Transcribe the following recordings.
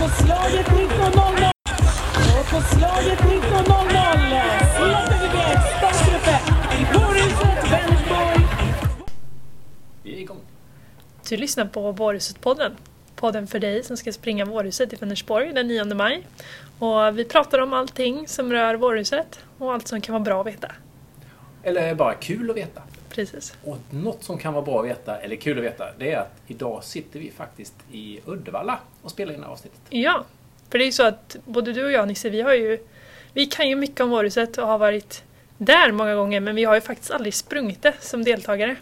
på slaget 19.00. Och på slaget 19.00 släpper vi iväg startgruppen i Kårhuset Vänersborg. Vi är igång. Du lyssnar på Vårhuset-podden. Podden för dig som ska springa Vårhuset i Vänersborg den 9 maj. Och vi pratar om allting som rör Vårhuset och allt som kan vara bra att veta. Eller bara kul att veta. Precis. Och något som kan vara bra att veta, eller kul att veta, det är att idag sitter vi faktiskt i Uddevalla och spelar in det här avsnittet. Ja, för det är ju så att både du och jag Nisse, vi har ju vi kan ju mycket om Vårhuset och har varit där många gånger men vi har ju faktiskt aldrig sprungit det som deltagare.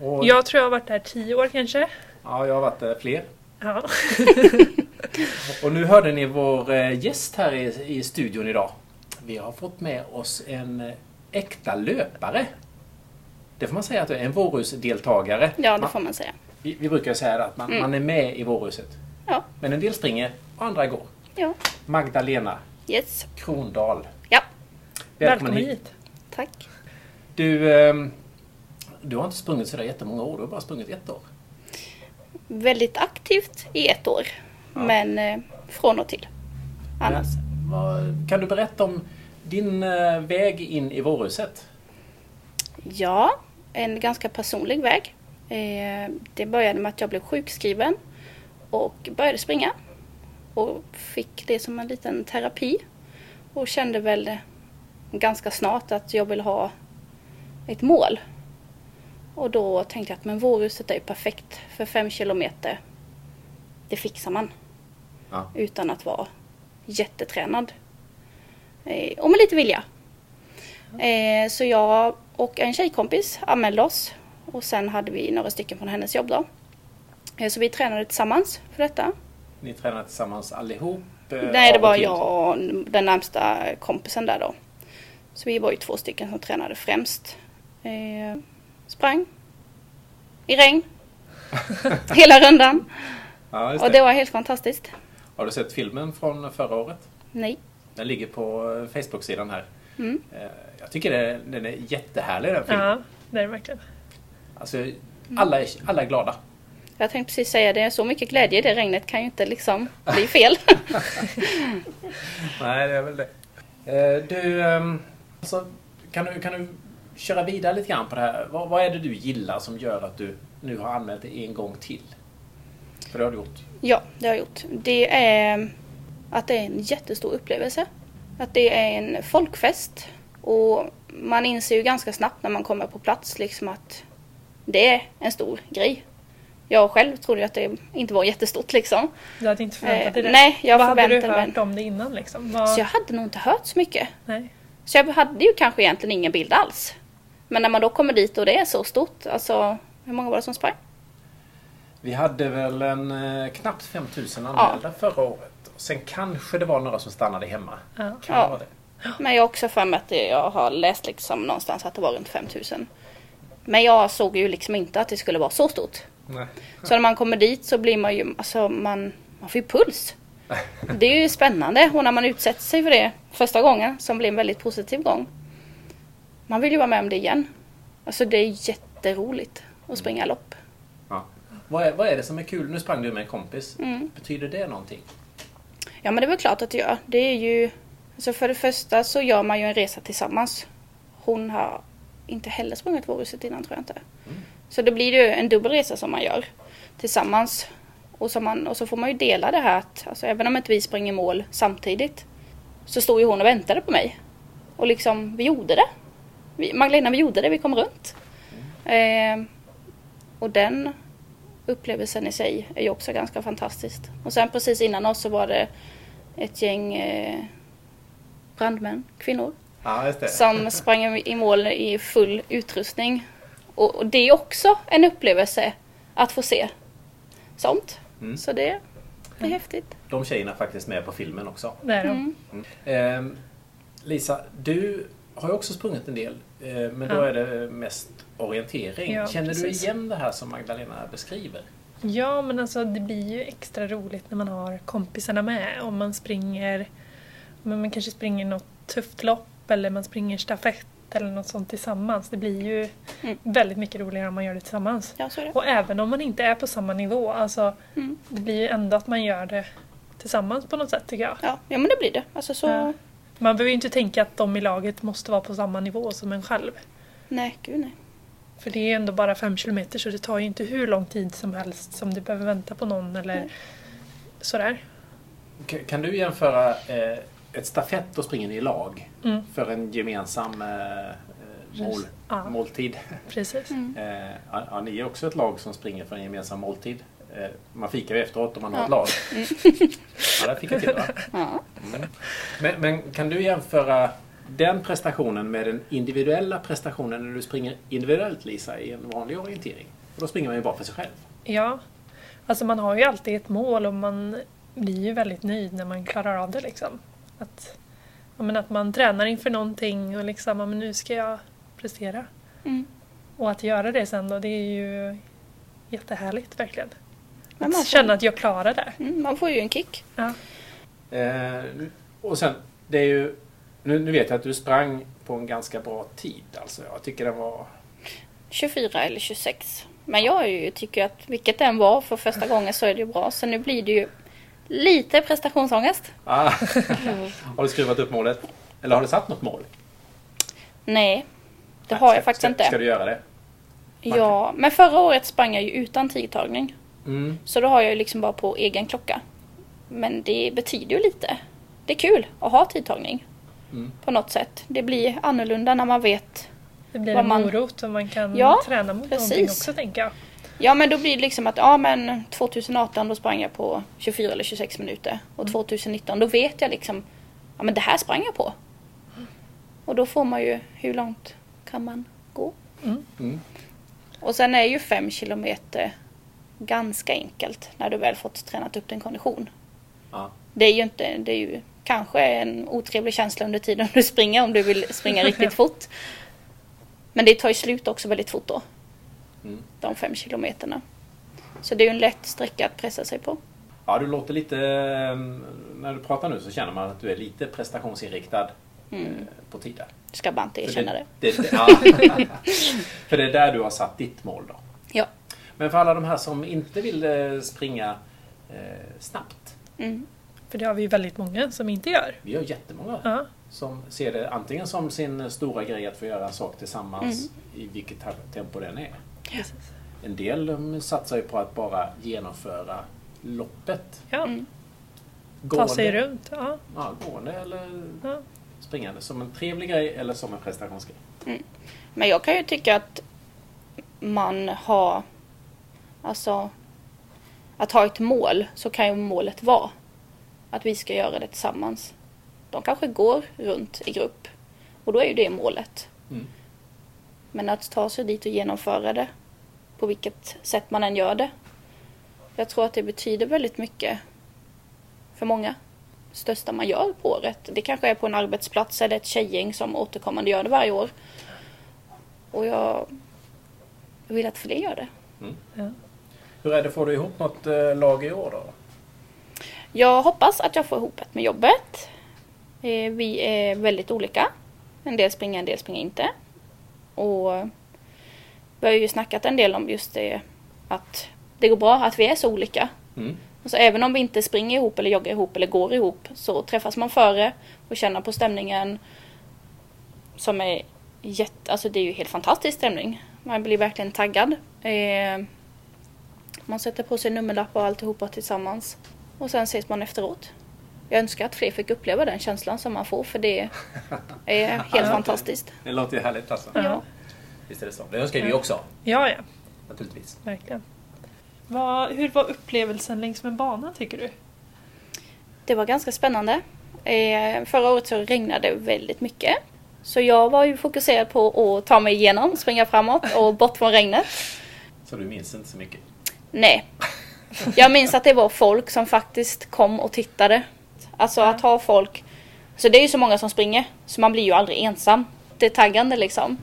Och, Jag tror jag har varit där tio år kanske. ja, jag har varit där fler. Ja. Och nu hörde ni vår eh, gäst här i, i studion idag. Vi har fått med oss en eh, äkta löpare. Det får man säga att du är en Vårhusdeltagare. Ja, det Man- får man säga. Vi, vi brukar säga att man, Mm. man är med i Vårhuset. Ja, Men en del springer och andra går. ja. Magdalena Yes. Krondahl. Ja, Välkommen hit. tack. Du, ehm, du har inte sprungit sådär jättemånga år, du har bara sprungit ett år. Väldigt aktivt i ett år. Ja. Men eh, från och till. Annars. Men, vad, kan du berätta om din eh, väg in i Vårhuset? Ja, en ganska personlig väg. Eh, det började med att jag blev sjukskriven och började springa. Och fick det som en liten terapi. Och kände väl ganska snart att jag vill ha ett mål. Och då tänkte jag att men Vårhuset är ju perfekt för fem kilometer. Det fixar man. Ja. Utan att vara jättetränad. Eh, och med lite vilja. Eh, så jag och en tjejkompis anmälde oss. Och sen hade vi några stycken från hennes jobb då. Eh, så vi tränade tillsammans för detta. Ni tränar tillsammans allihop? eh, Nej, det var jag och den närmsta kompisen där då. Så vi var ju två stycken som tränade främst. Eh, sprang. I regn. Hela rundan. Ja, just Och det. det var helt fantastiskt. Har du sett filmen från förra året? Nej. Den ligger på eh, Facebook-sidan här. Mm. Jag tycker det, den är jättehärlig den filmen. Ja, det är det verkligen. Alltså, alla, är, alla är glada. Jag tänkte precis säga det, så mycket glädje i det regnet kan ju inte liksom bli fel. Nej, det är väl det. Eh, Du, ehm, alltså, kan du, kan du köra vidare lite grann på det här? Vad, vad är det du gillar som gör att du nu har anmält dig en gång till? För det har du gjort. Ja, det har jag gjort. Det är att det är en jättestor upplevelse. Att det är en folkfest. Och man inser ju ganska snabbt när man kommer på plats liksom att det är en stor grej. Jag själv trodde ju att det inte var jättestort liksom. Du hade inte förväntat dig Eh, det? nej, jag Vad hade du förväntade hört mig. om det innan liksom? Vad... Så jag hade nog inte hört så mycket. Nej. Så jag hade ju kanske egentligen ingen bild alls. Men när man då kommer dit och det är så stort, alltså hur många var det som sprang? Vi hade väl en eh, knappt 5000 anmälda förra året. Sen kanske det var några som stannade hemma. Ja. Kan Ja. det vara det? Men jag har också för mig att det- jag har läst liksom någonstans att det var runt 5000. Men jag såg ju liksom inte att det skulle vara så stort. Nej. Så när man kommer dit så blir man ju, alltså man, man får ju puls. Det är ju spännande och när man utsätter sig för det första gången som blir en väldigt positiv gång. Man vill ju vara med om det igen. Alltså det är jätteroligt att springa lopp. Ja. Vad, är, vad är det som är kul? Nu sprang du med en kompis. Mm. Betyder det någonting? Ja men det är väl klart att det gör. Det är ju, alltså för det första så gör man ju en resa tillsammans. Hon har inte heller sprungit Vårhuset innan tror jag inte. Så det blir ju en dubbel resa som man gör tillsammans. Och så, man, och så får man ju dela det här att alltså, även om inte vi springer mål samtidigt så stod ju hon och väntade på mig. Och liksom, vi gjorde det. Vi, Magdalena, vi gjorde det, vi kom runt. Eh, och den upplevelsen i sig är ju också ganska fantastiskt. Och sen precis innan oss så var det ett gäng eh, brandmän, kvinnor, Ja, just det. som sprang i mål i full utrustning. Och, och det är också en upplevelse att få se sånt. Mm. Så det, det är häftigt. De tjejerna är faktiskt med på filmen också. Det är de. Mm. Ehm, Lisa, du har ju också sprungit en del. eh, Men då Ja. är det mest orientering. Ja, Känner du precis. igen det här som Magdalena beskriver? Ja, men alltså det blir ju extra roligt när man har kompisarna med. Om man springer, men man kanske springer något tufft lopp eller man springer stafett eller något sånt tillsammans. Det blir ju Mm. väldigt mycket roligare om man gör det tillsammans. Ja, så är det. Och även om man inte är på samma nivå, alltså Mm. det blir ju ändå att man gör det tillsammans på något sätt tycker jag. Ja, ja men det blir det. Alltså så... Ja. Man behöver ju inte tänka att de i laget måste vara på samma nivå som en själv. Nej, gud nej. För det är ändå bara fem kilometer så det tar ju inte hur lång tid som helst som du behöver vänta på någon eller Nej. sådär. Kan du jämföra eh, ett stafett och springer ni i lag Mm. för en gemensam eh, eh, mål, Ja. måltid? Precis. Mm. Eh, ja, ja, ni är också ett lag som springer för en gemensam måltid. Eh, man fikar ju efteråt om man har Ja. ett lag. Ja, där fick jag till va? Ja. Mm. Men, men kan du jämföra den prestationen med den individuella prestationen när du springer individuellt Lisa i en vanlig orientering? Och då springer man ju bara för sig själv. Ja. Alltså man har ju alltid ett mål och man blir ju väldigt nöjd när man klarar av det liksom. Att, men att man tränar inför någonting och liksom, men nu ska jag prestera. Mm. Och att göra det sen då, det är ju jättehärligt verkligen. Men man Att får, känna att jag klarar det. mm, man får ju en kick. Ja. Eh, och sen, det är ju... Nu, nu vet jag att du sprang på en ganska bra tid. Alltså, jag tycker den var... 24 eller 26. Men jag är ju, tycker att vilket det än var för första gången så är det ju bra. Så nu blir det ju lite prestationsångest. Ah. har du skruvat upp målet? Eller har du satt något mål? Nej, det Nej, har jag ska- faktiskt ska, inte. Ska du göra det? Ja, men förra året sprang jag ju utan tidtagning. Mm. Så då har jag ju liksom bara på egen klocka. Men det betyder ju lite. Det är kul att ha tidtagning. Mm. På något sätt. Det blir annorlunda när man vet. Det blir Vad en man- morot och man kan Ja, träna mot precis. någonting också tänker jag. Ja men då blir det liksom att ja men 2018 då sprang jag på 24 eller 26 minuter. Och 2019 då vet jag liksom ja men det här sprang jag på. Och då får man ju hur långt kan man gå? Mm. Och sen är ju 5 kilometer ganska enkelt när du väl fått tränat upp din kondition. Ja. Det är ju inte, det är ju kanske en otrevlig känsla under tiden du springer om du vill springa riktigt fort. Men det tar ju slut också väldigt fort då. Mm. De fem kilometerna. Så det är ju en lätt sträcka att pressa sig på. Ja, du låter lite... eh, När du pratar nu så känner man att du är lite prestationsinriktad Mm. eh, på tider. Ska bara inte För erkänna det. det, det, ja. För det är där du har satt ditt mål då. Ja. Men för alla de här som inte vill eh, springa eh, snabbt. Mm. För det har vi ju väldigt många som inte gör. Vi har jättemånga Ja. som ser det antingen som sin stora grej att få göra en sak tillsammans Mm. i vilket tempo den är. Precis. En del de satsar ju på att bara genomföra loppet. Ja. Mm. Ta sig runt. Ja. Ja, gående eller Ja. springande. Som en trevlig grej eller som en prestationsgrej. Men jag kan ju tycka att man har, alltså, att ha ett mål så kan ju målet vara att vi ska göra det tillsammans. De kanske går runt i grupp och då är ju det målet. Mm. Men att ta sig dit och genomföra det på vilket sätt man än gör det. Jag tror att det betyder väldigt mycket för många. Det största man gör på året. Det kanske är på en arbetsplats eller ett tjejgäng som återkommande gör det varje år. Och jag, vill att fler gör det. Ja. Hur är det, får du ihop något eh, lag i år då? Jag hoppas att jag får ihop ett med jobbet. Eh, Vi är väldigt olika. En del springer, en del springer inte. Och vi har ju snackat en del om just det att det går bra att vi är så olika. Mm. Alltså, även om vi inte springer ihop eller joggar ihop eller går ihop så träffas man före och känner på stämningen som är jätte, alltså det är ju helt fantastisk stämning. Man blir verkligen taggad. Eh, man sätter på sig nummerlappar och alltihopa tillsammans. Och sen ses man efteråt. Jag önskar att fler fick uppleva den känslan som man får för det är helt fantastiskt. Det låter ju härligt alltså. Ja. Visst är det så. Det önskar vi också. ja, ja. Naturligtvis. Verkligen. Vad, hur var upplevelsen längs med banan tycker du? Det var ganska spännande. Eh, förra året så regnade det väldigt mycket. Så jag var ju fokuserad på att ta mig igenom, springa framåt och bort från regnet. Så du minns inte så mycket? Nej. Jag minns att det var folk som faktiskt kom och tittade. Alltså att ha folk. Så det är ju så många som springer. Så man blir ju aldrig ensam. Det är taggande liksom.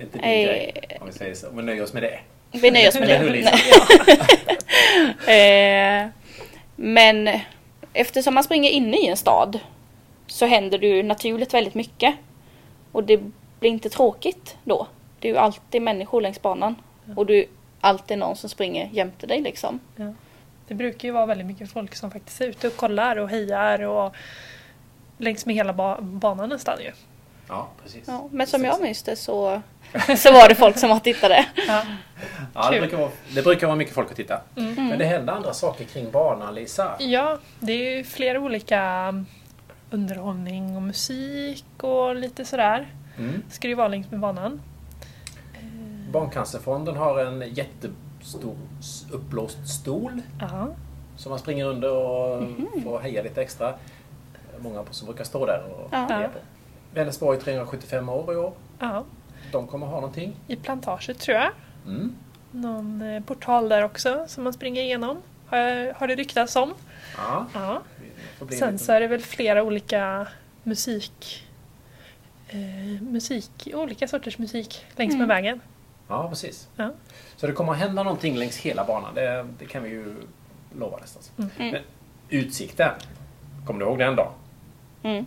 Inte din Eh. Om vi säger så. Men nöjer oss med det. Vi nöjer oss med det. Lisa? Eh, men eftersom man springer inne i en stad så händer det ju naturligt väldigt mycket. Och det blir inte tråkigt då. Det är ju alltid människor längs banan. Och det är alltid någon som springer jämte dig liksom. Det brukar ju vara väldigt mycket folk som faktiskt är ute och kollar och hejar och längs med hela ba- banan nästan ju. Ja, precis. Ja, men som jag minns det så, så var det folk som var tittade. Ja. Ja, det, brukar vara, det brukar vara mycket folk att titta. Mm. Men det händer andra saker kring banan, Lisa. Ja, det är ju flera olika underhållning och musik och lite sådär. Mm. Ska det ju vara längs med banan. Barncancerfonden har en jättestor uppblåst stol Ja, som man springer under och får heja lite extra. Många som brukar stå där och Ja. heja på. Vänersborg 375 år i år. ja. De kommer ha någonting. I plantaget tror jag. Mm. Någon eh, portal där också som man springer igenom. Har, jag, har det ryktats om. Ja, Ja. Sen så är det väl flera olika musik... Eh, musik, olika sorters musik längs med Mm. vägen. Ja, precis. Ja. Så det kommer att hända någonting längs hela banan. Det, det kan vi ju lova nästan. Mm. Men utsikten, kommer du ihåg den då? Mm.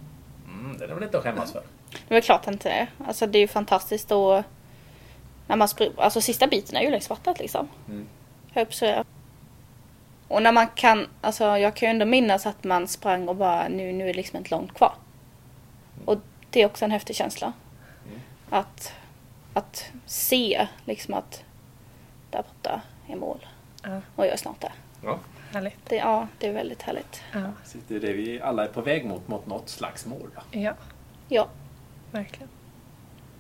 Mm, den är väl inte att skämmas för? Det är väl klart det inte är. Alltså det är ju fantastiskt och när man spr- alltså sista biten är ju längs vattnet liksom. Mm. Att säga. Och när man kan, alltså jag kan ju ändå minnas att man sprang och bara nu, nu är det liksom inte långt kvar. Och det är också en häftig känsla. Mm. Att, att se liksom att där borta är mål Ja, och jag är snart där. Ja. Härligt. Det, ja, det är väldigt härligt. Ja, Det är det vi alla är på väg mot, mot något slags mål. Va? ja Ja, verkligen.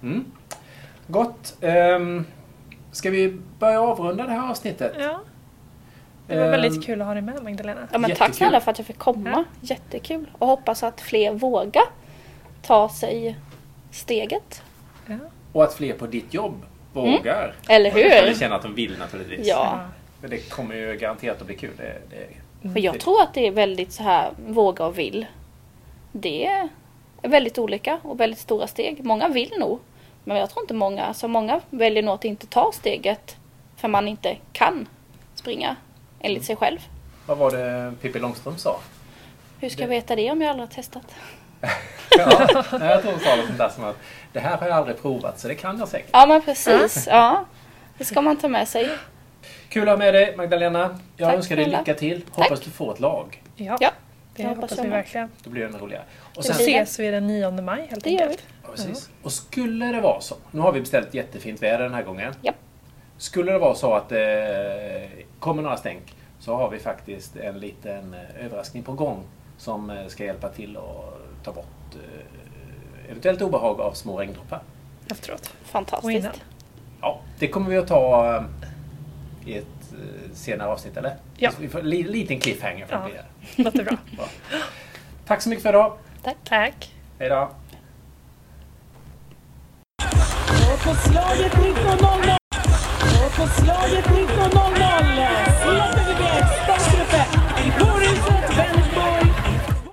Mm. Gott. Um, ska vi börja avrunda det här avsnittet? Ja, det var Ehm, väldigt kul att ha dig med Magdalena. ja men tack Jättekul. snälla för att jag fick komma. Ja. Jättekul. Och hoppas att fler vågar ta sig steget. Ja. Och att fler på ditt jobb vågar. Eller hur? Eller känner att de vill naturligtvis. Ja. Men det kommer ju garanterat att bli kul. Det, det, För jag tror att det är väldigt så här våga och vill. Det är väldigt olika och väldigt stora steg. Många vill nog. Men jag tror inte många, så många väljer nog att inte ta steget för man inte kan springa enligt sig själv. vad var det Pippi Långstrump sa? Hur ska jag veta det om jag aldrig har testat? Ja, jag tror hon sa något sånt där som att det här har jag aldrig provat så det kan jag säkert. Ja men precis, ja. Det ska man ta med sig. Kul att ha med dig Magdalena. Jag Tack önskar dig snälla. lycka till. Tack. Hoppas du får ett lag. Ja, Ja, det det hoppas hoppas vi verkligen. Då blir det ännu roligare. Och sen, blir det. ses vi den 9 maj helt Det gör vi. enkelt. Ja, precis. Och skulle det vara så, nu har vi beställt jättefint väder den här gången. Japp. Skulle det vara så att det kommer några stänk så har vi faktiskt en liten eh, överraskning på gång som eh, ska hjälpa till att ta bort eh, eventuellt obehag av små regndroppar. Efteråt. Och innan. Fantastiskt. Ja, det kommer vi att ta eh, i ett eh, senare avsnitt, eller? Ja. Vi får en liten cliffhanger från ja. det. Låter bra. Tack så mycket för idag. Tack. Tack. Hej då. På slaget 19.00! På slaget 19.00! Släpper vi det!